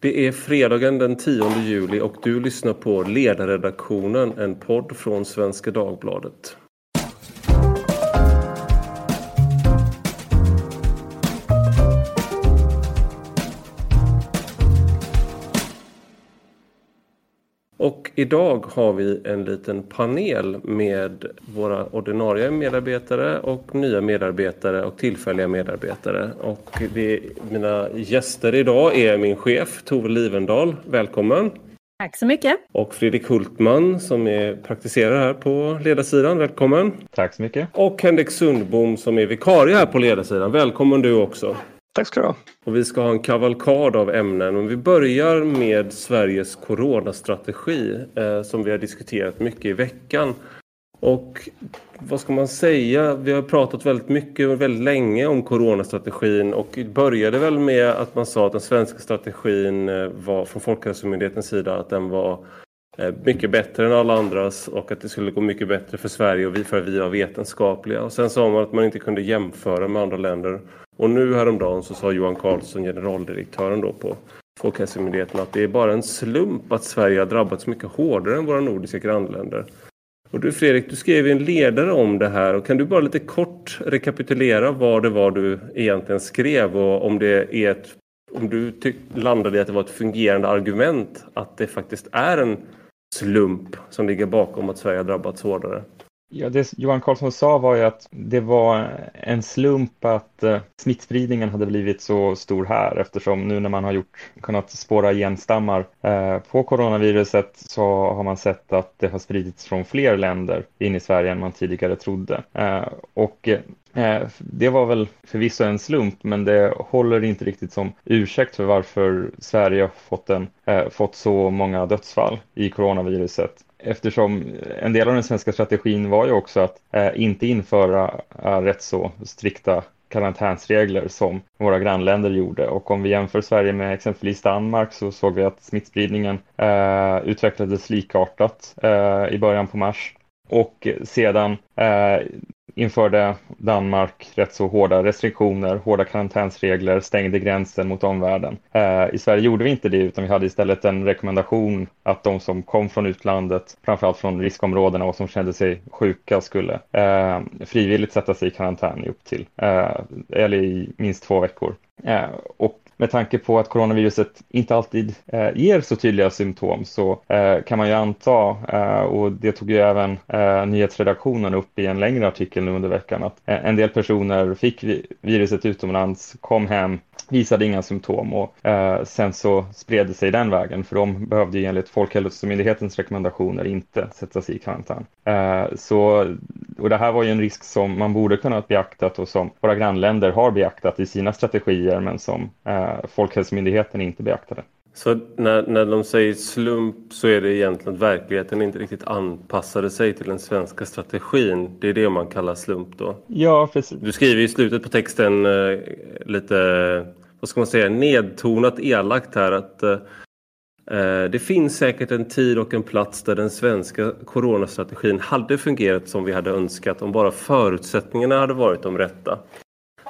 Det är fredagen den 10 juli och du lyssnar på Ledarredaktionen, en podd från Svenska Dagbladet. Och idag har vi en liten panel med våra ordinarie medarbetare och nya medarbetare och tillfälliga medarbetare. Och det, mina gäster idag är min chef Tove Livendal. Välkommen! Tack så mycket! Och Fredrik Hultman som är praktiserare här på ledarsidan. Välkommen! Tack så mycket! Och Henrik Sundbom som är vikarie här på ledarsidan. Välkommen du också! Tack ska du ha. Och vi ska ha en kavalkad av ämnen. Men vi börjar med Sveriges coronastrategi eh, som vi har diskuterat mycket i veckan. Och vad ska man säga? Vi har pratat väldigt mycket och väldigt länge om coronastrategin och började väl med att man sa att den svenska strategin eh, var från Folkhälsomyndighetens sida att den var Eh, mycket bättre än alla andras och att det skulle gå mycket bättre för Sverige och vi för att vi var vetenskapliga. Och sen sa man att man inte kunde jämföra med andra länder. Och nu häromdagen så sa Johan Carlsson, generaldirektören då på Folkhälsomyndigheten, att det är bara en slump att Sverige har drabbats mycket hårdare än våra nordiska grannländer. Och du Fredrik, du skrev en ledare om det här och kan du bara lite kort rekapitulera vad det var du egentligen skrev och om det är ett om du landade i att det var ett fungerande argument att det faktiskt är en slump som ligger bakom att Sverige har drabbats hårdare? Ja, det Johan Carlsson sa var ju att det var en slump att eh, smittspridningen hade blivit så stor här eftersom nu när man har gjort, kunnat spåra genstammar eh, på coronaviruset så har man sett att det har spridits från fler länder in i Sverige än man tidigare trodde. Eh, och eh, Eh, det var väl förvisso en slump, men det håller inte riktigt som ursäkt för varför Sverige har fått, en, eh, fått så många dödsfall i coronaviruset eftersom en del av den svenska strategin var ju också att eh, inte införa eh, rätt så strikta karantänsregler som våra grannländer gjorde. Och om vi jämför Sverige med exempelvis Danmark så såg vi att smittspridningen eh, utvecklades likartat eh, i början på mars. Och sedan eh, införde Danmark rätt så hårda restriktioner, hårda karantänsregler, stängde gränsen mot omvärlden. Eh, I Sverige gjorde vi inte det utan vi hade istället en rekommendation att de som kom från utlandet, framförallt från riskområdena och som kände sig sjuka skulle eh, frivilligt sätta sig i karantän i upp till, eh, eller i minst två veckor. Eh, och med tanke på att coronaviruset inte alltid eh, ger så tydliga symptom så eh, kan man ju anta, eh, och det tog ju även eh, nyhetsredaktionen upp i en längre artikel nu under veckan, att eh, en del personer fick vi viruset utomlands, kom hem, visade inga symptom och eh, sen så spred det sig den vägen för de behövde ju enligt Folkhälsomyndighetens rekommendationer inte sätta sig i karantän. Eh, så, och det här var ju en risk som man borde kunnat beaktat och som våra grannländer har beaktat i sina strategier men som eh, Folkhälsomyndigheten inte beaktade. Så när, när de säger slump så är det egentligen att verkligheten inte riktigt anpassade sig till den svenska strategin. Det är det man kallar slump då? Ja, precis. Du skriver i slutet på texten eh, lite, vad ska man säga, nedtonat elakt här att eh, det finns säkert en tid och en plats där den svenska coronastrategin hade fungerat som vi hade önskat om bara förutsättningarna hade varit de rätta.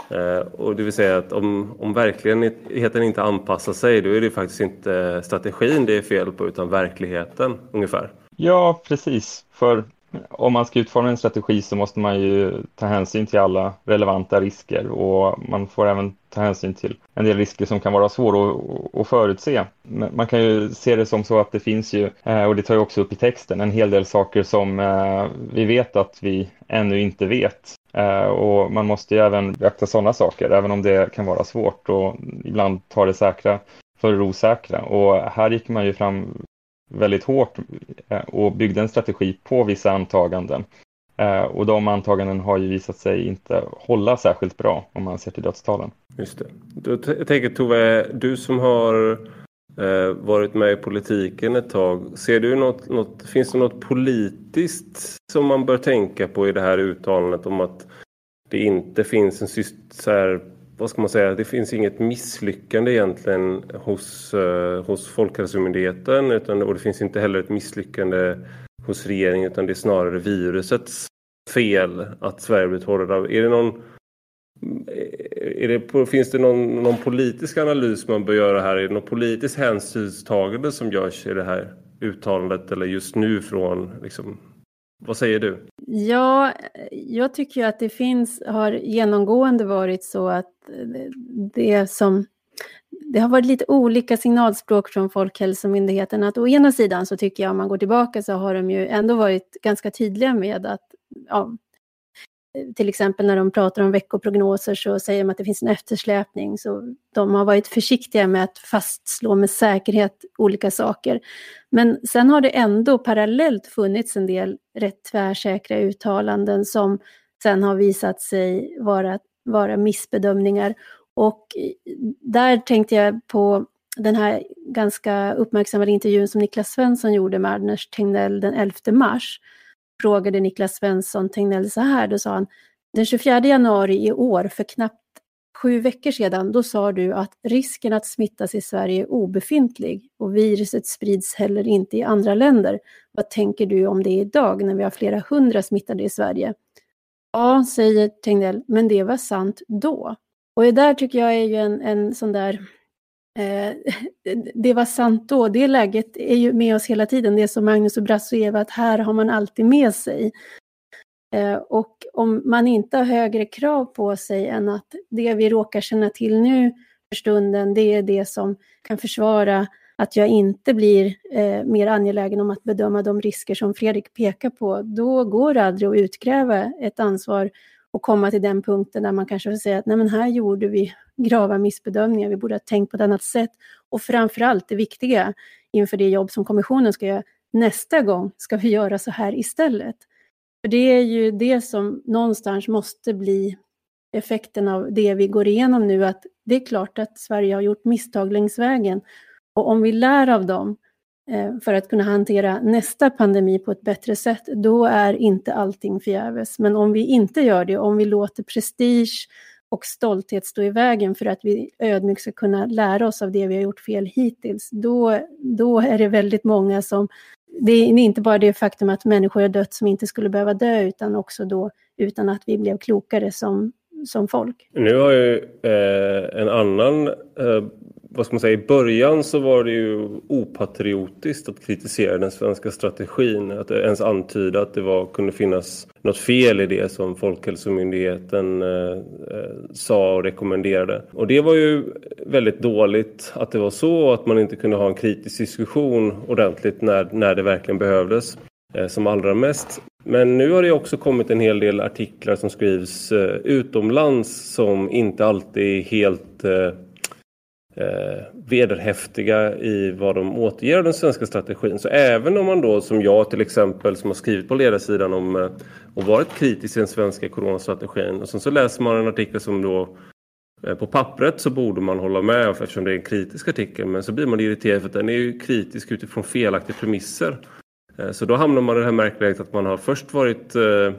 Eh, och det vill säga att om, om verkligheten inte anpassar sig då är det faktiskt inte strategin det är fel på utan verkligheten ungefär. Ja, precis. För om man ska utforma en strategi så måste man ju ta hänsyn till alla relevanta risker och man får även ta hänsyn till en del risker som kan vara svåra att, förutse. Man kan ju se det som så att det finns ju, eh, och det tar jag också upp i texten, en hel del saker som eh, vi vet att vi ännu inte vet. Eh, och man måste ju även beakta sådana saker, även om det kan vara svårt och ibland ta det säkra för det osäkra. Och här gick man ju fram väldigt hårt eh, och byggde en strategi på vissa antaganden. Eh, och de antaganden har ju visat sig inte hålla särskilt bra om man ser till dödstalen. Just det. Jag tänker Tove, du som har eh, varit med i politiken ett tag. Ser du något, något, finns det något politiskt som man bör tänka på i det här uttalandet om att det inte finns en så här, vad ska man säga, det finns inget misslyckande egentligen hos, eh, hos Folkhälsomyndigheten utan, och det finns inte heller ett misslyckande hos regeringen utan det är snarare virusets fel att Sverige blivit hårdare. Är det någon eh, är det, finns det någon, någon politisk analys man bör göra här? Är det något politiskt hänsynstagande som görs i det här uttalandet eller just nu från liksom, vad säger du? Ja, jag tycker att det finns, har genomgående varit så att det som det har varit lite olika signalspråk från Folkhälsomyndigheten. Att å ena sidan så tycker jag om man går tillbaka så har de ju ändå varit ganska tydliga med att ja, till exempel när de pratar om veckoprognoser så säger de att det finns en eftersläpning. Så de har varit försiktiga med att fastslå med säkerhet olika saker. Men sen har det ändå parallellt funnits en del rätt tvärsäkra uttalanden som sen har visat sig vara, vara missbedömningar. Och där tänkte jag på den här ganska uppmärksammade intervjun som Niklas Svensson gjorde med Anders Tegnell den 11 mars frågade Niklas Svensson Tegnell så här, då sa han, den 24 januari i år, för knappt sju veckor sedan, då sa du att risken att smittas i Sverige är obefintlig och viruset sprids heller inte i andra länder. Vad tänker du om det idag när vi har flera hundra smittade i Sverige? Ja, säger Tegnell, men det var sant då. Och det där tycker jag är ju en, en sån där Eh, det var sant då, det läget är ju med oss hela tiden. Det är som Magnus och Brasse och Eva, att här har man alltid med sig. Eh, och om man inte har högre krav på sig än att det vi råkar känna till nu för stunden, det är det som kan försvara att jag inte blir eh, mer angelägen om att bedöma de risker som Fredrik pekar på, då går det aldrig att utkräva ett ansvar och komma till den punkten där man kanske får säga att nej men här gjorde vi grava missbedömningar, vi borde ha tänkt på ett annat sätt. Och framförallt det viktiga inför det jobb som kommissionen ska göra, nästa gång ska vi göra så här istället. För det är ju det som någonstans måste bli effekten av det vi går igenom nu, att det är klart att Sverige har gjort misstag längs vägen. Och om vi lär av dem Eh, för att kunna hantera nästa pandemi på ett bättre sätt, då är inte allting förgäves. Men om vi inte gör det, om vi låter prestige och stolthet stå i vägen för att vi ödmjukt ska kunna lära oss av det vi har gjort fel hittills, då, då är det väldigt många som... Det är inte bara det faktum att människor har dött som inte skulle behöva dö, utan också då utan att vi blev klokare som, som folk. Nu har ju eh, en annan eh, vad ska man säga, i början så var det ju opatriotiskt att kritisera den svenska strategin. Att ens antyda att det var, kunde finnas något fel i det som Folkhälsomyndigheten eh, eh, sa och rekommenderade. Och det var ju väldigt dåligt att det var så, att man inte kunde ha en kritisk diskussion ordentligt när, när det verkligen behövdes eh, som allra mest. Men nu har det också kommit en hel del artiklar som skrivs eh, utomlands som inte alltid är helt eh, eh, vederhäftiga i vad de återger den svenska strategin. Så även om man då som jag till exempel som har skrivit på ledarsidan om eh, och varit kritisk till den svenska coronastrategin och sen så läser man en artikel som då eh, på pappret så borde man hålla med eftersom det är en kritisk artikel men så blir man irriterad för att den är ju kritisk utifrån felaktiga premisser. Eh, så då hamnar man i det här märkliga att man har först varit eh,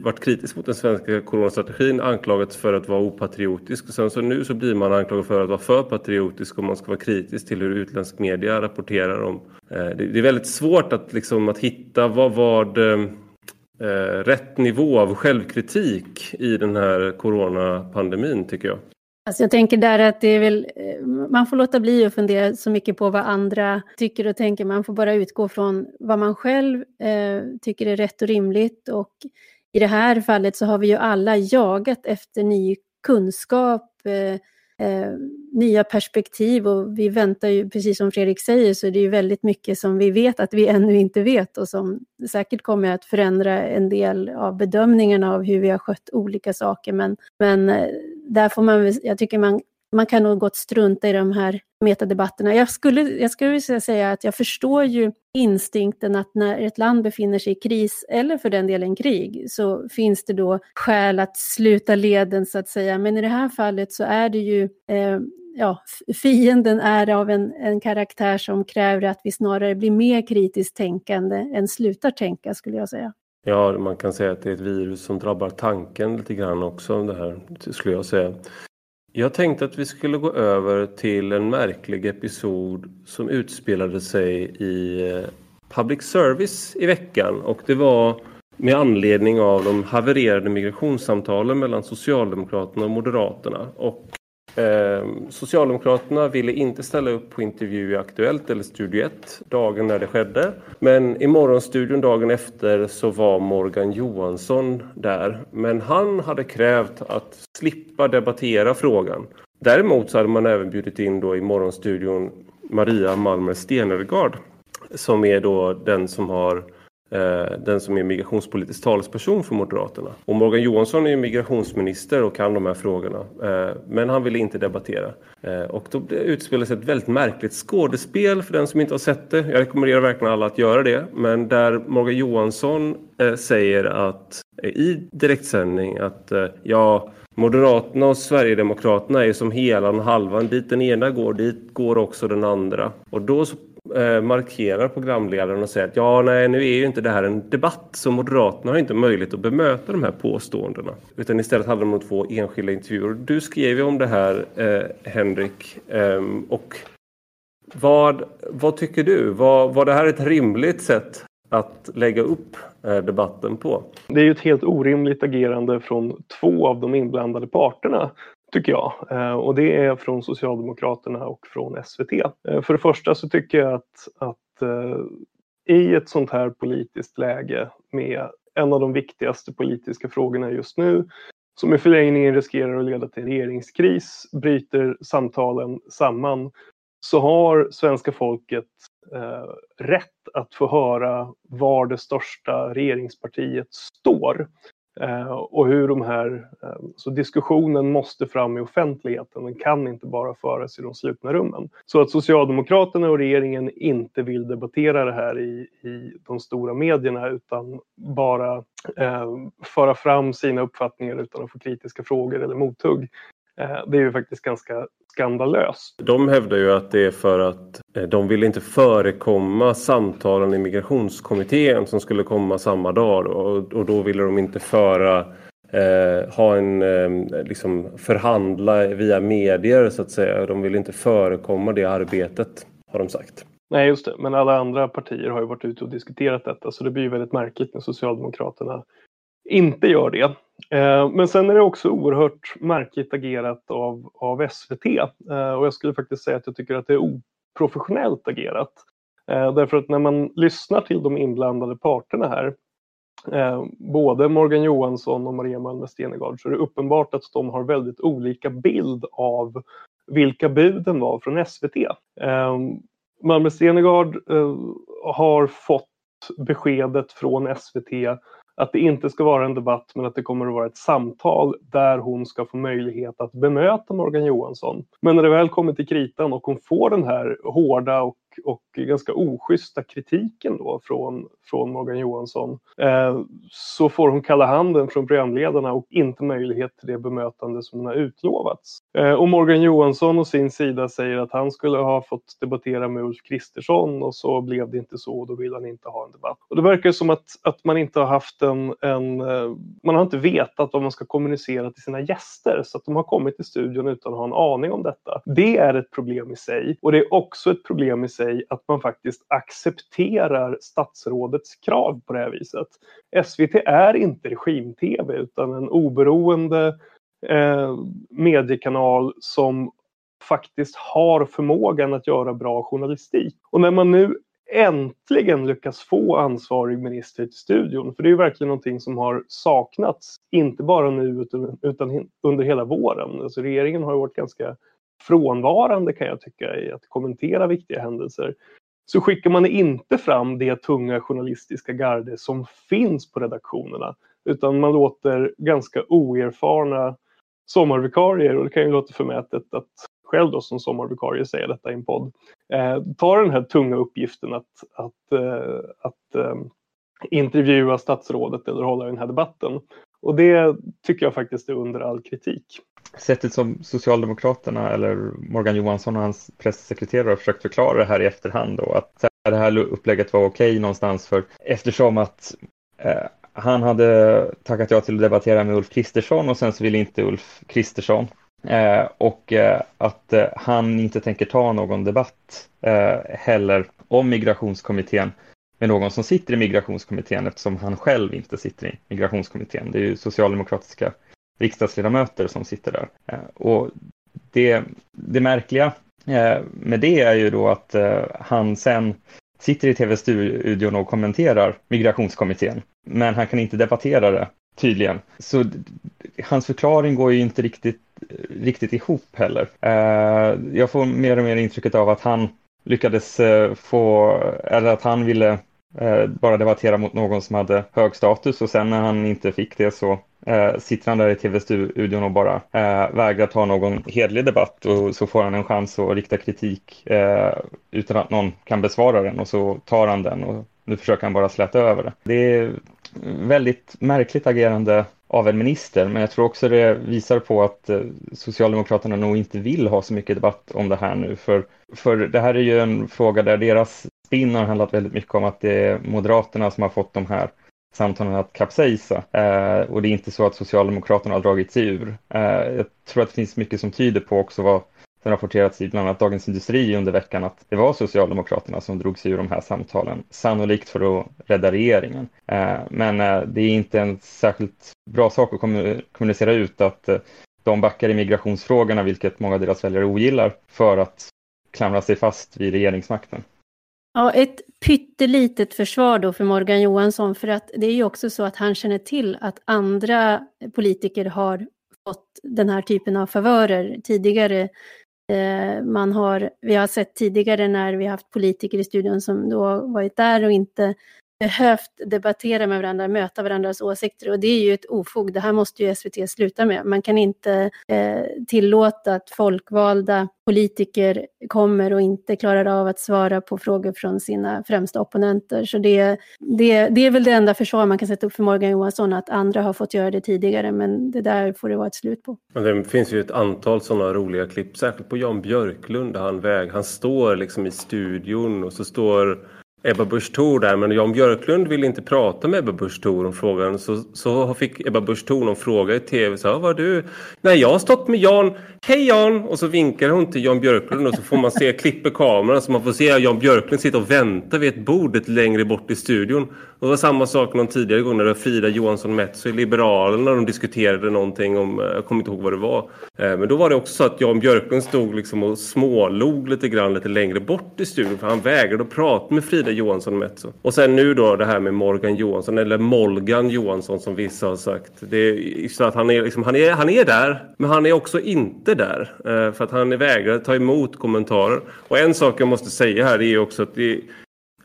varit kritisk mot den svenska coronastrategin anklagats för att vara opatriotisk. Och sen så nu så blir man anklagad för att vara för patriotisk och man ska vara kritisk till hur utländsk media rapporterar om. Eh, det är väldigt svårt att, liksom, att hitta vad, vad eh, eh, rätt nivå av självkritik i den här coronapandemin tycker jag. Alltså jag tänker där att det är väl, eh, man får låta bli att fundera så mycket på vad andra tycker och tänker. Man får bara utgå från vad man själv eh, tycker är rätt och rimligt. Och i det här fallet så har vi ju alla jagat efter ny kunskap, eh, eh, nya perspektiv och vi väntar ju, precis som Fredrik säger, så det är ju väldigt mycket som vi vet att vi ännu inte vet och som säkert kommer att förändra en del av bedömningarna av hur vi har skött olika saker. Men, men eh, där får man, jag tycker man man kan nog gott strunta i de här metadebatterna. Jag skulle, jag skulle vilja säga att jag förstår ju instinkten att när ett land befinner sig i kris, eller för den delen krig, så finns det då skäl att sluta leden så att säga. Men i det här fallet så är det ju eh, ja, fienden är av en, en karaktär som kräver att vi snarare blir mer kritiskt tänkande än slutar tänka, skulle jag säga. Ja, man kan säga att det är ett virus som drabbar tanken lite grann också, det här, skulle jag säga. Jag tänkte att vi skulle gå över till en märklig episod som utspelade sig i eh, public service i veckan och det var med anledning av de havererade migrationssamtalen mellan Socialdemokraterna och Moderaterna. Och Eh, Socialdemokraterna ville inte ställa upp på intervju i Aktuellt eller Studio 1 dagen när det skedde. Men i Morgonstudion dagen efter så var Morgan Johansson där. Men han hade krävt att slippa debattera frågan. Däremot så hade man även bjudit in då i Morgonstudion Maria Malmer Stenergard som är då den som har Eh, den som är migrationspolitisk talesperson för Moderaterna. Och Morgan Johansson är migrationsminister och kan de här frågorna. Eh, men han ville inte debattera. Eh, och då utspelades ett väldigt märkligt skådespel för den som inte har sett det. Jag rekommenderar verkligen alla att göra det. Men där Morgan Johansson säger att i direktsändning att ja, Moderaterna och Sverigedemokraterna är som helan och halvan. Dit den ena går, dit går också den andra. Och då Eh, markerar programledaren och säger att ja, nej, nu är ju inte det här en debatt så Moderaterna har inte möjlighet att bemöta de här påståendena. Utan istället handlar det om två enskilda intervjuer. Du skrev ju om det här, eh, Henrik. Eh, och vad, vad tycker du? Var, var det här ett rimligt sätt att lägga upp eh, debatten på? Det är ju ett helt orimligt agerande från två av de inblandade parterna tycker jag. Eh, och det är från Socialdemokraterna och från SVT. Eh, för det första så tycker jag att, att eh, i ett sånt här politiskt läge med en av de viktigaste politiska frågorna just nu som i förlängningen riskerar att leda till regeringskris, bryter samtalen samman, så har svenska folket eh, rätt att få höra var det största regeringspartiet står. Eh, och hur de här, eh, så diskussionen måste fram i offentligheten, den kan inte bara föras i de slutna rummen. Så att Socialdemokraterna och regeringen inte vill debattera det här i, i de stora medierna utan bara eh, föra fram sina uppfattningar utan att få kritiska frågor eller mothugg. Eh, det är ju faktiskt ganska skandalöst. De hävdar ju att det är för att eh, de vill inte förekomma samtalen i migrationskommittén som skulle komma samma dag och, då ville de inte föra eh, ha en eh, liksom förhandla via medier så att säga. De vill inte förekomma det arbetet har de sagt. Nej, just det. Men alla andra partier har ju varit ute och diskuterat detta så det blir väldigt märkligt när Socialdemokraterna inte gör det. Eh, men sen är det också oerhört märkligt agerat av, av SVT. Eh, och jag skulle faktiskt säga att jag tycker att det är oprofessionellt agerat. Eh, därför att när man lyssnar till de inblandade parterna här, både Morgan Johansson och Maria Malmer Stenergard, så är det uppenbart att de har väldigt olika bild av vilka buden var från SVT. Malmer Stenergard har fått beskedet från SVT att det inte ska vara en debatt men att det kommer att vara ett samtal där hon ska få möjlighet att bemöta Morgan Johansson. Men när det väl kommer till kritan och hon får den här hårda och och ganska oschyssta kritiken då från, från Morgan Johansson eh, så får hon kalla handen från programledarna och inte möjlighet till det bemötande som hon har utlovats. Eh, och Morgan Johansson å sin sida säger att han skulle ha fått debattera med Ulf Kristersson och så blev det inte så och då vill han inte ha en debatt. Och det verkar som att, att man inte har haft en, en eh, man har inte vetat vad man ska kommunicera till sina gäster så att de har kommit till studion utan att ha en aning om detta. Det är ett problem i sig och det är också ett problem i sig sig att man faktiskt accepterar statsrådets krav på det här viset. SVT är inte regim-tv utan en oberoende eh, mediekanal som faktiskt har förmågan att göra bra journalistik. Och när man nu äntligen lyckas få ansvarig minister till studion, för det är ju verkligen någonting som har saknats, inte bara nu utan, utan under hela våren. Alltså regeringen har varit ganska frånvarande kan jag tycka i att kommentera viktiga händelser så skickar man inte fram det tunga journalistiska garde som finns på redaktionerna utan man låter ganska oerfarna sommarvikarier, och det kan ju låta förmätet att själv då som sommarvikarie säga detta i en podd, eh, ta den här tunga uppgiften att, att, eh, att eh, intervjua statsrådet eller hålla den här debatten. Och det tycker jag faktiskt är under all kritik. Sättet som Socialdemokraterna eller Morgan Johansson och hans pressekreterare har försökt förklara det här i efterhand då, att det här upplägget var okej någonstans för eftersom att eh, han hade tackat ja till att debattera med Ulf Kristersson och sen så ville inte Ulf Kristersson eh, och eh, att eh, han inte tänker ta någon debatt eh, heller om migrationskommittén med någon som sitter i migrationskommittén eftersom han själv inte sitter i migrationskommittén. Det är ju socialdemokratiska riksdagsledamöter som sitter där. Eh, och det, det märkliga eh, med det är ju då att eh, han sen sitter i tv-studion och kommenterar migrationskommittén. Men han kan inte debattera det tydligen. Så hans förklaring går ju inte riktigt, riktigt ihop heller. Jag får mer och mer intrycket av att han lyckades få, eller att han ville Eh, bara debattera mot någon som hade hög status och sen när han inte fick det så eh, sitter han där i tv-studion och bara eh, vägrar ta någon hedlig debatt och så får han en chans att rikta kritik eh, utan att någon kan besvara den och så tar han den och nu försöker han bara släta över det. Det är väldigt märkligt agerande av en minister, men jag tror också det visar på att eh, Socialdemokraterna nog inte vill ha så mycket debatt om det här nu, för, för det här är ju en fråga där deras spin har handlat väldigt mycket om att det är Moderaterna som har fått de här samtalen att kapsejsa. Eh, och det är inte så att Socialdemokraterna har dragit sig ur. Eh, jag tror att det finns mycket som tyder på också vad som rapporterats i bland annat Dagens Industri under veckan att det var Socialdemokraterna som drog sig ur de här samtalen, sannolikt för att rädda regeringen. Eh, men eh, det är inte en särskilt bra sak att kommunicera ut att eh, de backar i migrationsfrågorna, vilket många av deras väljare ogillar, för att klamra sig fast vid regeringsmakten. Ja, ett pyttelitet försvar då för Morgan Johansson, för att det är ju också så att han känner till att andra politiker har fått den här typen av favörer tidigare. Eh, man har, vi har sett tidigare när vi haft politiker i studion som då varit där och inte behövt debattera med varandra, möta varandras åsikter och det är ju ett ofog. Det här måste ju SVT sluta med. Man kan inte eh, tillåta att folkvalda politiker kommer och inte klarar av att svara på frågor från sina främsta opponenter. Så det, det, det är väl det enda försvar man kan sätta upp för Morgan Johansson, att andra har fått göra det tidigare, men det där får det vara ett slut på. Det finns ju ett antal sådana roliga klipp, särskilt på Jan Björklund, där han, väg, han står liksom i studion och så står Ebba Busch Thor där men Jan Björklund ville inte prata med Ebba Busch Thor om frågan så, så fick Ebba Busch Thor någon fråga i tv. Så, var du? Nej jag har stått med Jan. Hej Jan! Och så vinkar hon till Jan Björklund och så får man se klipper kameran så man får se Jan Björklund sitta och vänta vid ett bord lite längre bort i studion. Och det var samma sak någon tidigare gång när det var Frida Johansson Metso i Liberalerna de diskuterade någonting om, jag kommer inte ihåg vad det var. Eh, men då var det också så att Jan Björklund stod liksom och smålog lite grann lite längre bort i studion för han vägrade att prata med Frida Johansson Metso. Och sen nu då det här med Morgan Johansson eller Molgan Johansson som vissa har sagt. Det är så att han är, liksom, han är, han är där men han är också inte där. Eh, för att han vägrar ta emot kommentarer. Och en sak jag måste säga här är också att det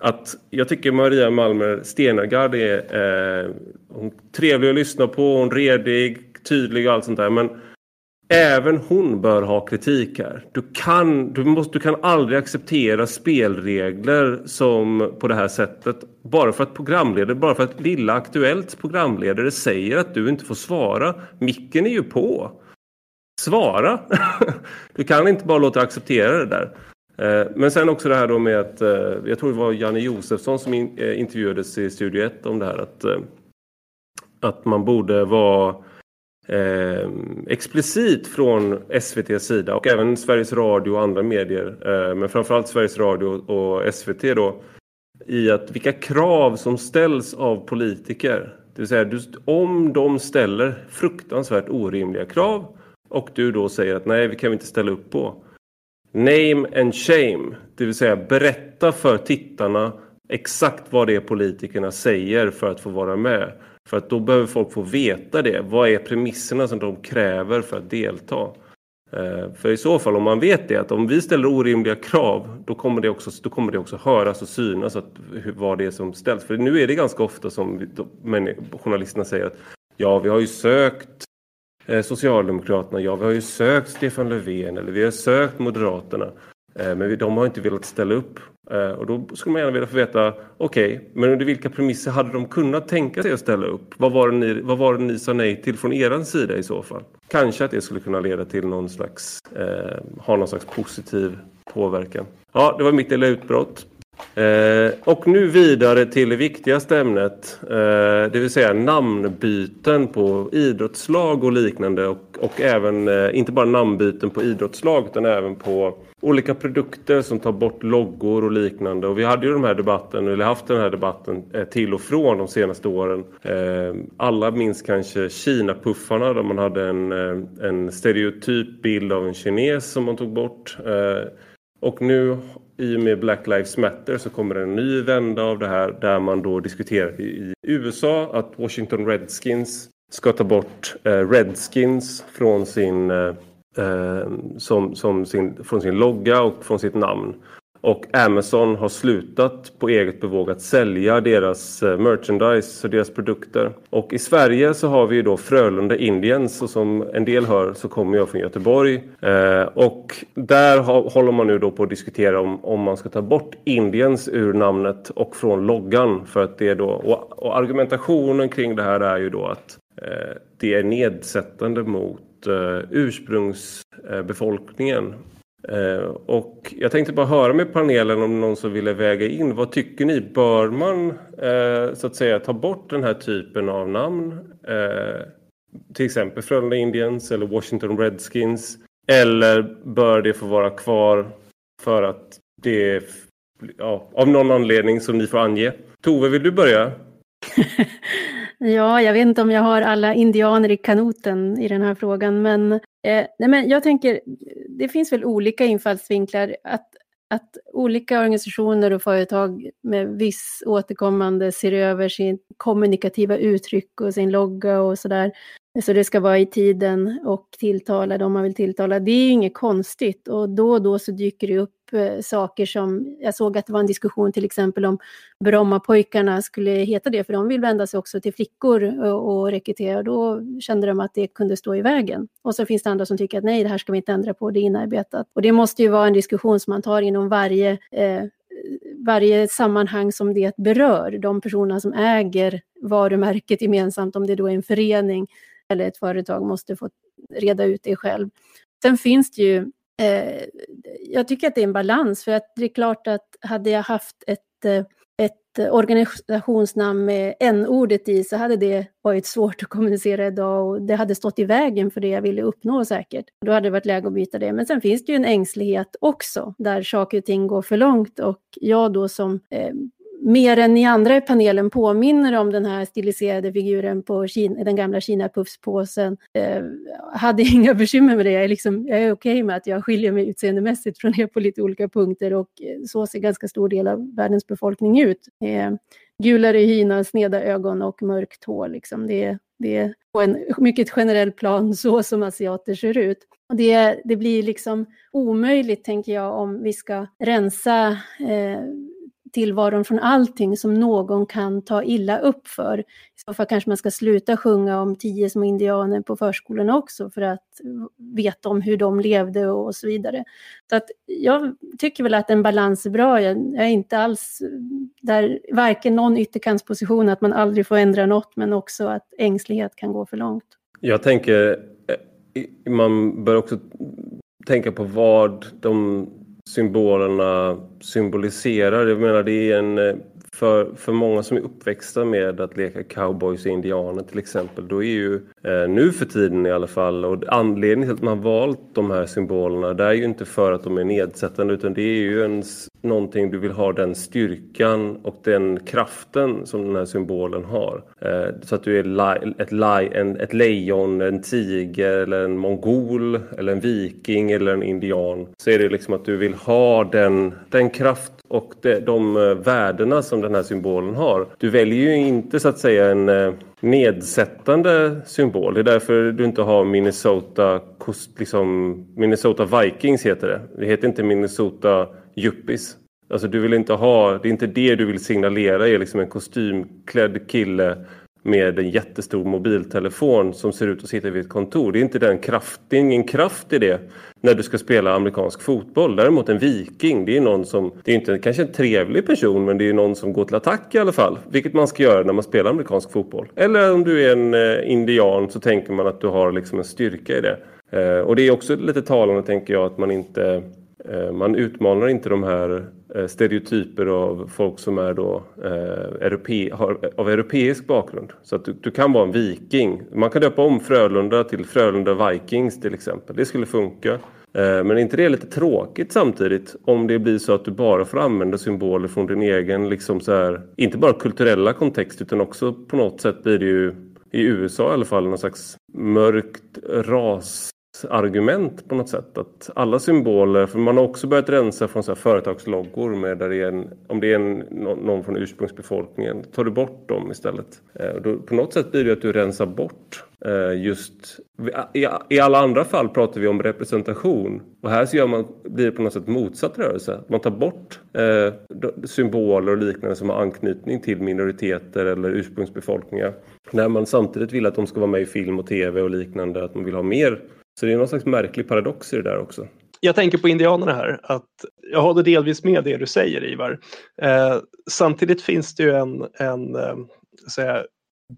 att jag tycker Maria Malmer Stenergard är eh, hon trevlig att lyssna på, hon redig, tydlig och allt sånt där. Men även hon bör ha kritik här. Du kan, du måste, du kan aldrig acceptera spelregler som på det här sättet. Bara för att programledare, bara för att Lilla Aktuellts programledare säger att du inte får svara. Micken är ju på. Svara! du kan inte bara låta acceptera det där. Eh, men sen också det här då med att, eh, jag tror det var Janne Josefsson som eh, intervjuades i Studio 1 om det här att, att man borde vara eh, explicit från SVTs sida och även Sveriges Radio och andra medier, eh, men framförallt Sveriges Radio och SVT då, i att vilka krav som ställs av politiker. Det vill säga, om de ställer fruktansvärt orimliga krav och du då säger att nej, vi kan vi inte ställa upp på Name and shame, det vill säga berätta för tittarna exakt vad det är politikerna säger för att få vara med. För att då behöver folk få veta det. Vad är premisserna som de kräver för att delta? Eh, för i så fall om man vet det att om vi ställer orimliga krav då kommer det också, då kommer det också höras och synas att, vad det är som ställs. För nu är det ganska ofta som vi, journalisterna säger att ja vi har ju sökt Eh, Socialdemokraterna, ja vi har ju sökt Stefan Löfven eller vi har sökt Moderaterna. Eh, men de har inte velat ställa upp. Eh, och då skulle man gärna vilja få veta, okej, okay, men under vilka premisser hade de kunnat tänka sig att ställa upp? Vad var, det ni, vad var det ni sa nej till från er sida i så fall? Kanske att det skulle kunna leda till någon slags, eh, ha någon slags positiv påverkan. Ja, det var mitt lilla utbrott. Eh, och nu vidare till det viktigaste ämnet, eh, det vill säga namnbyten på idrottslag och liknande och, och även, eh, inte bara namnbyten på idrottslag utan även på olika produkter som tar bort loggor och liknande. Och vi hade ju den här debatten, eller haft den här debatten eh, till och från de senaste åren. Eh, alla minns kanske Kina-puffarna där man hade en, eh, en stereotyp bild av en kines som man tog bort. Och nu i och med Black Lives Matter så kommer en ny vända av det här där man då diskuterar i USA att Washington Redskins ska ta bort eh, Redskins från sin eh, eh, som, som sin, från sin logga och från sitt namn. Och Amazon har slutat på eget bevåg att sälja deras eh, merchandise och deras produkter. Och i Sverige så har vi ju då Frölunda Indians och som en del hör så kommer jag från Göteborg. Eh, och där har, håller man nu då på att diskutera om, om man ska ta bort Indians ur namnet och från loggan. För att det är då, och, och argumentationen kring det här är ju då att eh, det är nedsättande mot eh, ursprungsbefolkningen. Eh, och jag tänkte bara höra med panelen om någon som ville väga in. Vad tycker ni? Bör man eh, så att säga ta bort den här typen av namn? Eh, till exempel Frölunda Indians eller Washington Redskins. Eller bör det få vara kvar för att det är ja, av någon anledning som ni får ange? Tove, vill du börja? Ja, jag vet inte om jag har alla indianer i kanoten i den här frågan, men, eh, nej, men jag tänker, det finns väl olika infallsvinklar. Att, att olika organisationer och företag med viss återkommande ser över sin kommunikativa uttryck och sin logga och sådär. Så det ska vara i tiden och tilltala de man vill tilltala. Det är ju inget konstigt och då och då så dyker det upp eh, saker som, jag såg att det var en diskussion till exempel om Brommapojkarna skulle heta det, för de vill vända sig också till flickor och, och rekrytera. Då kände de att det kunde stå i vägen. Och så finns det andra som tycker att nej, det här ska vi inte ändra på, det är inarbetat. Och det måste ju vara en diskussion som man tar inom varje eh, varje sammanhang som det berör, de personerna som äger varumärket gemensamt, om det då är en förening eller ett företag, måste få reda ut det själv. Sen finns det ju eh, jag tycker att det är en balans, för att det är klart att hade jag haft ett, eh, ett organisationsnamn med n-ordet i så hade det varit svårt att kommunicera idag och det hade stått i vägen för det jag ville uppnå säkert. Då hade det varit läge att byta det. Men sen finns det ju en ängslighet också där saker och ting går för långt och jag då som eh, mer än ni andra i panelen påminner om den här stiliserade figuren på Kina, den gamla Kina-puffspåsen. Eh, hade inga bekymmer med det. Jag är, liksom, jag är okej okay med att jag skiljer mig utseendemässigt från er på lite olika punkter och eh, så ser ganska stor del av världens befolkning ut. Eh, gulare hyna, sneda ögon och mörkt hår. Liksom. Det, det är på en mycket generell plan så som asiater ser ut. Och det, det blir liksom omöjligt, tänker jag, om vi ska rensa eh, tillvaron från allting som någon kan ta illa upp för. I så fall kanske man ska sluta sjunga om tio små indianer på förskolorna också för att veta om hur de levde och så vidare. Så att jag tycker väl att en balans är bra. Jag, är inte alls där, varken någon ytterkantsposition att man aldrig får ändra något men också att ängslighet kan gå för långt. Jag tänker, eh, man bör också tänka på vad de symbolerna symboliserar. Jag menar det är en eh, för, för många som är uppväxta med att leka cowboys och indianer till exempel, då är ju eh, nu för tiden i alla fall och anledningen till att man valt de här symbolerna det är ju inte för att de är nedsättande utan det är ju en, någonting du vill ha den styrkan och den kraften som den här symbolen har. Eh, så att du är li, ett, li, en, ett lejon, en tiger eller en mongol eller en viking eller en indian så är det liksom att du vill ha den, den kraft och de, de eh, värdena som den här symbolen har. Du väljer ju inte så att säga en eh, nedsättande symbol. Det är därför du inte har Minnesota, liksom, Minnesota Vikings heter det. Det heter inte Minnesota Yuppies. Alltså du vill inte ha, det är inte det du vill signalera är liksom en kostymklädd kille med en jättestor mobiltelefon som ser ut att sitta vid ett kontor. Det är inte den kraft, det är ingen kraft i det när du ska spela amerikansk fotboll. Däremot en viking, det är någon som, det är inte kanske en trevlig person men det är någon som går till attack i alla fall. Vilket man ska göra när man spelar amerikansk fotboll. Eller om du är en eh, indian så tänker man att du har liksom en styrka i det. Eh, och det är också lite talande tänker jag att man inte eh, Eh, man utmanar inte de här eh, stereotyper av folk som är då, eh, europe, har, av europeisk bakgrund. Så att du, du, kan vara en viking. Man kan döpa om Frölunda till Frölunda Vikings till exempel. Det skulle funka. Eh, men är inte det lite tråkigt samtidigt om det blir så att du bara får använda symboler från din egen, liksom så här, inte bara kulturella kontext utan också på något sätt blir det ju i USA i alla fall någon slags mörkt ras argument på något sätt. Att alla symboler, för man har också börjat rensa från så här företagsloggor med där det är en, om det är en, någon från ursprungsbefolkningen, tar du bort dem istället. Eh, då, på något sätt blir det att du rensar bort Eh, just i alla andra fall pratar vi om representation och här så gör man, blir det på något sätt motsatt rörelse. Man tar bort eh, symboler och liknande som har anknytning till minoriteter eller ursprungsbefolkningar. När man samtidigt vill att de ska vara med i film och tv och liknande, att man vill ha mer. Så det är någon slags märklig paradox i det där också. Jag tänker på indianerna här, att jag håller delvis med det du säger Ivar. Eh, samtidigt finns det ju en, en eh, säga,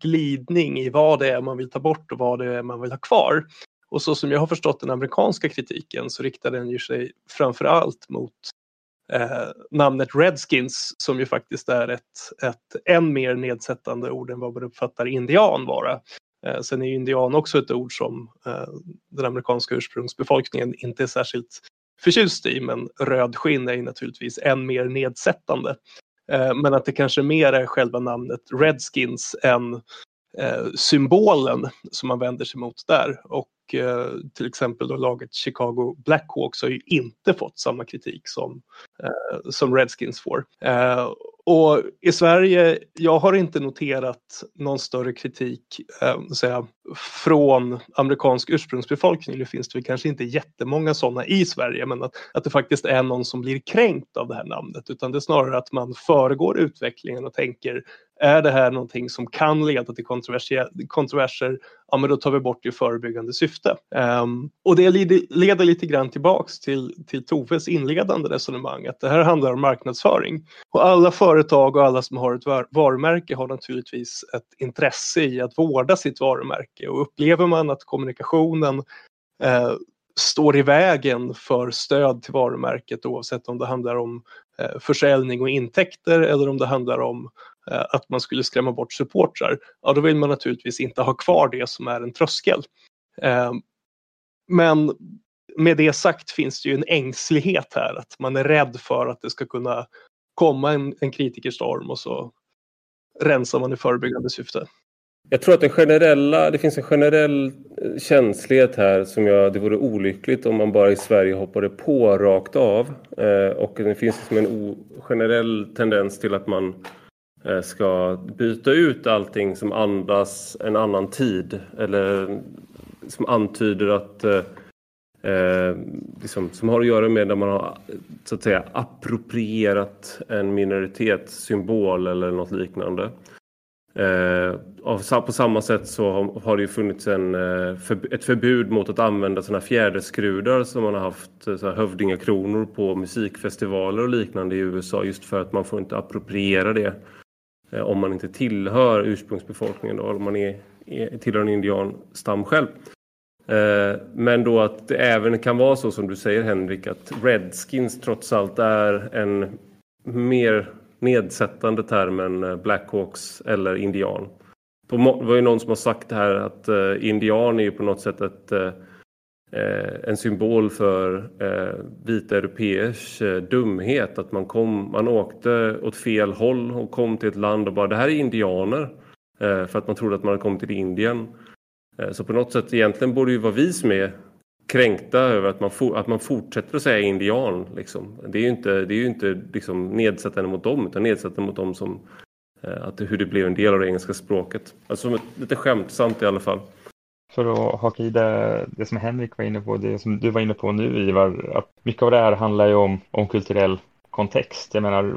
glidning i vad det är man vill ta bort och vad det är man vill ha kvar. Och så som jag har förstått den amerikanska kritiken så riktar den ju sig framför allt mot eh, namnet Redskins som ju faktiskt är ett, ett än mer nedsättande ord än vad man uppfattar indian vara. Eh, sen är ju indian också ett ord som eh, den amerikanska ursprungsbefolkningen inte är särskilt förtjust i men röd skinn är ju naturligtvis än mer nedsättande. Eh, men att det kanske mer är själva namnet Redskins än eh, symbolen som man vänder sig mot där. Och eh, till exempel då laget Chicago Blackhawks har ju inte fått samma kritik som, eh, som Redskins får. Eh, och i Sverige, jag har inte noterat någon större kritik eh, säga, från amerikansk ursprungsbefolkning. Det finns det kanske inte jättemånga sådana i Sverige, men att, att det faktiskt är någon som blir kränkt av det här namnet, utan det är snarare att man föregår utvecklingen och tänker är det här någonting som kan leda till kontroverser, ja men då tar vi bort det i förebyggande syfte. Um, och det leder, lite grann tillbaks till, till Toves inledande resonemang, att det här handlar om marknadsföring. Och alla företag och alla som har ett varumärke har naturligtvis ett intresse i att vårda sitt varumärke och upplever man att kommunikationen eh, står i vägen för stöd till varumärket oavsett om det handlar om eh, försäljning och intäkter eller om det handlar om Eh, att man skulle skrämma bort supportrar, ja då vill man naturligtvis inte ha kvar det som är en tröskel. Eh, men med det sagt finns det ju en ängslighet här, att man är rädd för att det ska kunna komma en, en kritikerstorm och så rensar man i förebyggande syfte. Jag tror att den generella, det finns en generell eh, känslighet här som jag, det vore olyckligt om man bara i Sverige hoppade på rakt av. Eh, och det finns liksom en o, generell tendens till att man Eh, Eh, ska byta ut allting som andas en annan tid eller som antyder att eh, eh, liksom, som har att göra med när man har så att säga approprierat en minoritetssymbol eller något liknande. Eh, på samma sätt så har det ju funnits en, eh, för, ett förbud mot att använda sådana fjäderskrudar som man har haft så här hövdingakronor på musikfestivaler och liknande i USA just för att man får inte appropriera det Eh, Eh, om man inte tillhör ursprungsbefolkningen då, om man är, är, tillhör en indianstam själv. Eh, men då att det även kan vara så som du säger Henrik att Redskins trots allt är en mer nedsättande term än eh, Blackhawks eller indian. Det var ju någon som har sagt det här att indian är ju på något sätt ett Eh, en symbol för eh, vita europeers eh, dumhet. Att man, kom, man åkte åt fel håll och kom till ett land och bara det här är indianer. Eh, för att man trodde att man hade kommit till Indien. Eh, så på något sätt egentligen borde det ju vara vi som är kränkta över att man, for, att man fortsätter att säga indian. Liksom. Det är ju inte, det är ju inte liksom nedsättande mot dem utan nedsättande mot dem som att hur det blev en del av det engelska språket. Alltså lite skämtsamt i alla fall för att haka i det, det som Henrik var inne på, det som du var inne på nu Ivar, att mycket av det här handlar ju om, om kulturell kontext. Jag menar,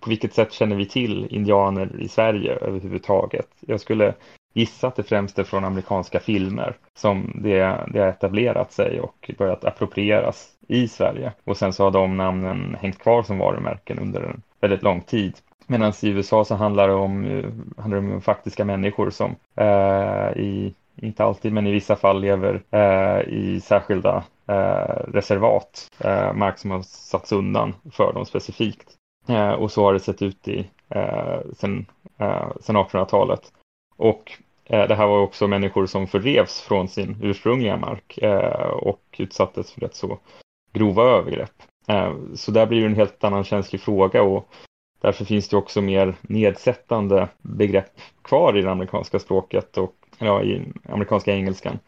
på vilket sätt känner vi till indianer i Sverige överhuvudtaget? Jag skulle gissa att det främst är från amerikanska filmer som det, det har etablerat sig och börjat approprieras i Sverige. Och sen så har de namnen hängt kvar som varumärken under en väldigt lång tid. Medan i USA så handlar det om, eh, handlar det om faktiska människor som eh, i inte alltid, men i vissa fall lever eh, i särskilda eh, reservat, eh, mark som har satts undan för dem specifikt. Eh, och så har det sett ut i, eh, sen, eh, sen 1800-talet. Och eh, det här var också människor som fördrevs från sin ursprungliga mark eh, och utsattes för rätt så grova övergrepp. Eh, så där blir det en helt annan känslig fråga och därför finns det också mer nedsättande begrepp kvar i det amerikanska språket och ja, i amerikanska engelskan.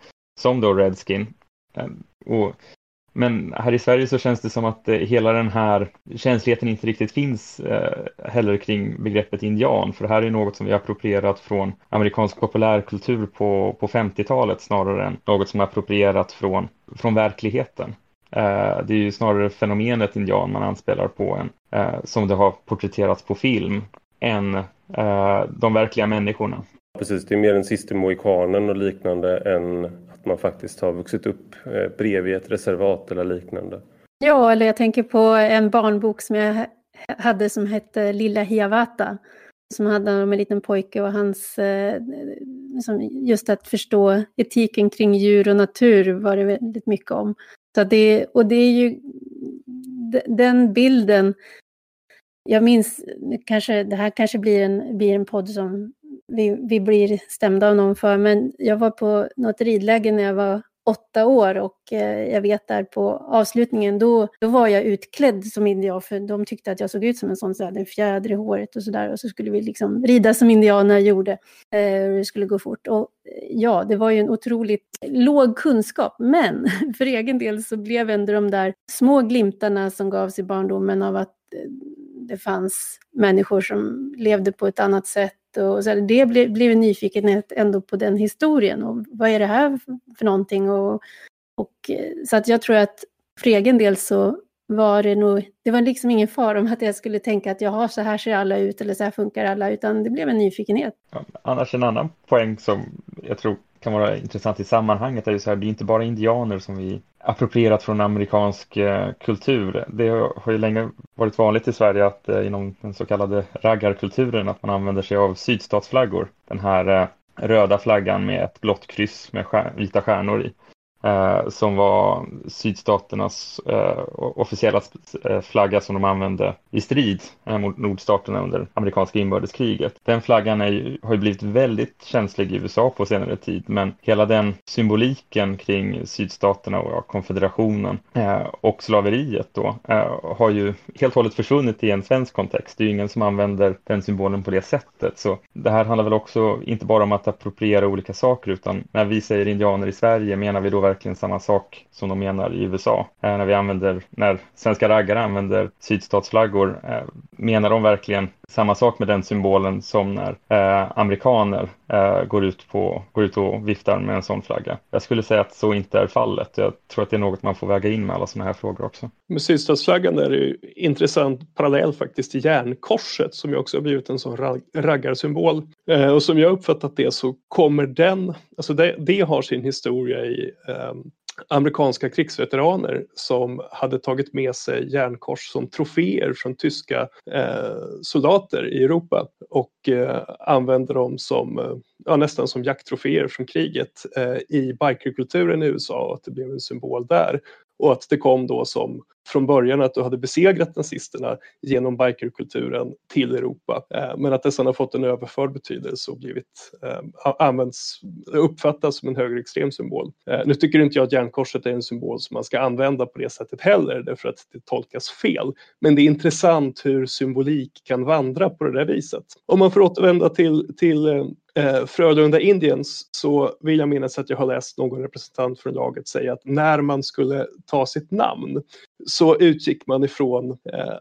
Som då redskin. Ehm, och men här i Sverige så känns det som att eh, hela den här känsligheten inte riktigt finns eh, heller kring begreppet indian. För det här är något som vi har approprierat från amerikansk populärkultur på, på 50-talet snarare än något som är approprierat från, från verkligheten. Eh, det är ju snarare fenomenet indian man anspelar på än eh, som det har porträtterats på film än eh, de verkliga människorna. Precis, det är mer den sista mohikanen och liknande än att man faktiskt har vuxit upp eh, bredvid ett reservat eller liknande. Ja, eller jag tänker på en barnbok som jag hade som hette Lilla Hiawatha. Som handlade om en liten pojke och hans, eh, just att förstå etiken kring djur och natur var det väldigt mycket om. Så det, och det är ju den bilden, jag minns, kanske, det här kanske blir en, blir en podd som vi, vi blir stämda av någon för, men jag var på något ridläger när jag var åtta år och eh, jag vet där på avslutningen, då, då var jag utklädd som indian för de tyckte att jag såg ut som en sån, så hade en fjäder i håret och sådär och så skulle vi liksom rida som indianer gjorde. Eh, det skulle gå fort och eh, ja, det var ju en otroligt låg kunskap, men för egen del så blev ändå de där små glimtarna som gavs i barndomen av att eh, det fanns människor som levde på ett annat sätt och så det blev, blev en nyfikenhet ändå på den historien. Och vad är det här för någonting? Och, och eh, så att jag tror att för egen del så var det nog, det var liksom ingen fara om att jag skulle tänka att jaha, så här ser alla ut eller så här funkar alla, utan det blev en nyfikenhet. Ja, annars en annan poäng som jag tror kan vara intressant i sammanhanget är ju så här, det är inte bara indianer som vi approprierat från amerikansk eh, kultur. Det har ju länge varit vanligt i Sverige att eh, inom den så kallade raggarkulturen att man använder sig av sydstatsflaggor. Den här eh, röda flaggan med ett blått kryss med vita stjärnor i eh, som var sydstaternas eh, officiella eh, flagga som de använde i strid eh, mot nordstaterna under amerikanska inbördeskriget. Den flaggan är, har ju blivit väldigt känslig i USA på senare tid, men hela den symboliken kring sydstaterna och ja, konfederationen eh, och slaveriet då eh, har ju helt och hållet försvunnit i en svensk kontext. Det är ju ingen som använder den symbolen på det sättet, så det här handlar väl också inte bara om att appropriera olika saker, utan när vi säger indianer i Sverige menar vi då verkligen samma sak som de menar i USA. Eh, när vi använder, när svenska raggare använder sydstatsflaggor, eh, menar de verkligen samma sak med den symbolen som när eh, amerikaner eh, går, ut på, går ut och viftar med en sån flagga. Jag skulle säga att så inte är fallet. Jag tror att det är något man får väga in med alla sådana här frågor också. Med sydstatsflaggan är det ju intressant parallell faktiskt till järnkorset som ju också har blivit en sån rag raggarsymbol. Eh, och som jag uppfattat det så kommer den, alltså det, det har sin historia i eh, amerikanska krigsveteraner som hade tagit med sig järnkors som troféer från tyska eh, soldater i Europa och eh, använde dem som, eh, ja, nästan som jakttroféer från kriget eh, i bikerkulturen i USA och att det blev en symbol där. Och att det kom då som från början att du hade besegrat nazisterna genom bikerkulturen till Europa. Eh, men att det sedan har fått en överförd betydelse och blivit eh, används, uppfattas som en högerextrem symbol. Eh, nu tycker inte jag att järnkorset är en symbol som man ska använda på det sättet heller, därför att det tolkas fel. Men det är intressant hur symbolik kan vandra på det där viset. Om man får återvända till, till eh, Frölunda Indians så vill jag minnas att jag har läst någon representant från laget säga att när man skulle ta sitt namn så utgick man ifrån eh,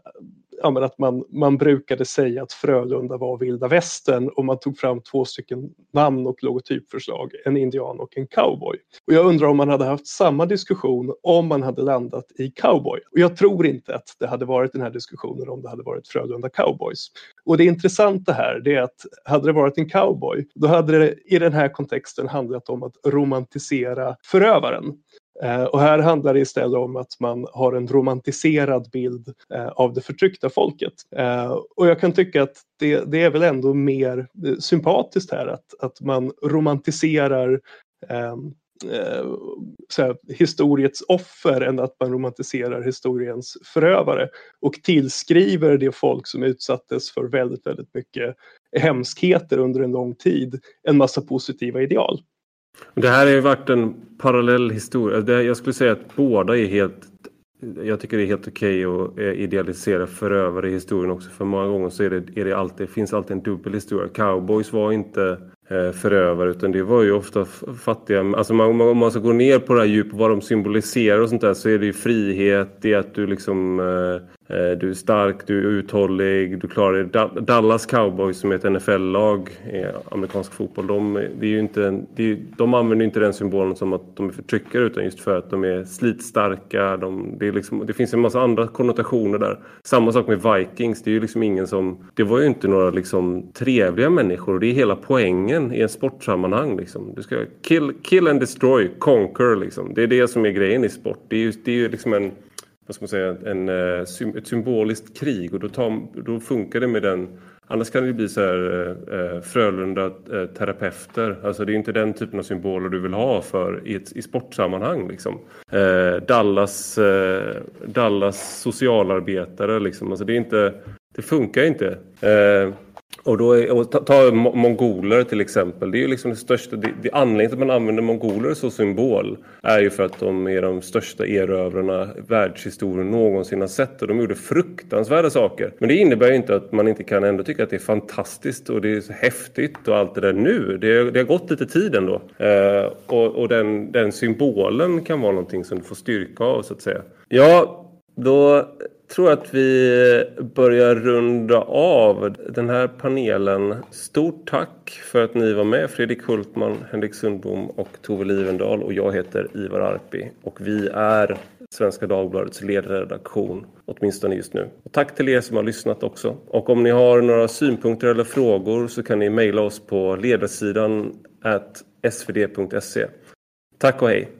ja, att man, man brukade säga att Frölunda var vilda västern och man tog fram två stycken namn och logotypförslag, en indian och en cowboy. Och jag undrar om man hade haft samma diskussion om man hade landat i cowboy. Och jag tror inte att det hade varit den här diskussionen om det hade varit Frölunda cowboys. Och det intressanta här det är att hade det varit en cowboy, då hade det i den här kontexten handlat om att romantisera förövaren. Eh, och här handlar det istället om att man har en romantiserad bild eh, av det förtryckta folket. Eh, och jag kan tycka att det, det är väl ändå mer sympatiskt här att, att man romantiserar ehm, eh, så historiets offer än att man romantiserar historiens förövare och tillskriver det folk som utsattes för väldigt, väldigt mycket hemskheter under en lång tid en massa positiva ideal. Det här har ju varit en parallell historia. Jag skulle säga att båda är helt jag tycker det är helt okej okay att eh, idealisera förövare i historien också. För många gånger så är det, är det alltid, finns alltid en dubbel historia. Cowboys var inte Eh, förövare utan det var ju ofta fattiga. Alltså man, om man ska gå ner på det här djupet vad de symboliserar och sånt där så är det ju frihet, det är att du liksom eh, eh du är stark, du är uthållig, du klarar dig. Dallas Cowboys som är ett NFL-lag i eh, amerikansk fotboll, de, det är ju inte, det är, de använder inte den symbolen som att de är förtryckare utan just för att de är slitstarka. De, det, är liksom, det finns en massa andra konnotationer där. Samma sak med Vikings, det är ju liksom ingen som, det var ju inte några liksom trevliga människor och det är hela poängen grejen i en sportsammanhang. Liksom. Du ska kill, kill and destroy, conquer. Liksom. Det är det som är grejen i sport. Det är ju, det är ju liksom en, vad ska man säga, en, eh, ett symboliskt krig och då, tar, då funkar det med den Annars kan det bli så här eh, Frölunda-terapeuter. Eh, eh alltså det är inte den typen av symboler du vill ha för i, ett, i sportsammanhang. Liksom. Eh, Dallas, eh, Dallas socialarbetare. Liksom. Alltså det, är inte, det funkar inte. Och då är, och ta, ta, mongoler till exempel. Det är ju liksom det största. Det, det, anledningen till att man använder mongoler som symbol är ju för att de är de största erövrarna världshistorien någonsin har sett. Och de gjorde fruktansvärda saker. Men det innebär ju inte att man inte kan ändå tycka att det är fantastiskt och det är så häftigt och allt det där nu. Det, det har gått lite tid ändå. Eh, och och den, den symbolen kan vara någonting som du får styrka av så att säga. Ja, då tror att vi börjar runda av den här panelen. Stort tack för att ni var med. Fredrik Hultman, Henrik Sundbom och Tove Livendal. Och jag heter Ivar Arpi. Och vi är Svenska Dagbladets ledarredaktion, åtminstone just nu. Och tack till er som har lyssnat också. Och om ni har några synpunkter eller frågor så kan ni mejla oss på ledarsidan svd.se. Tack och hej!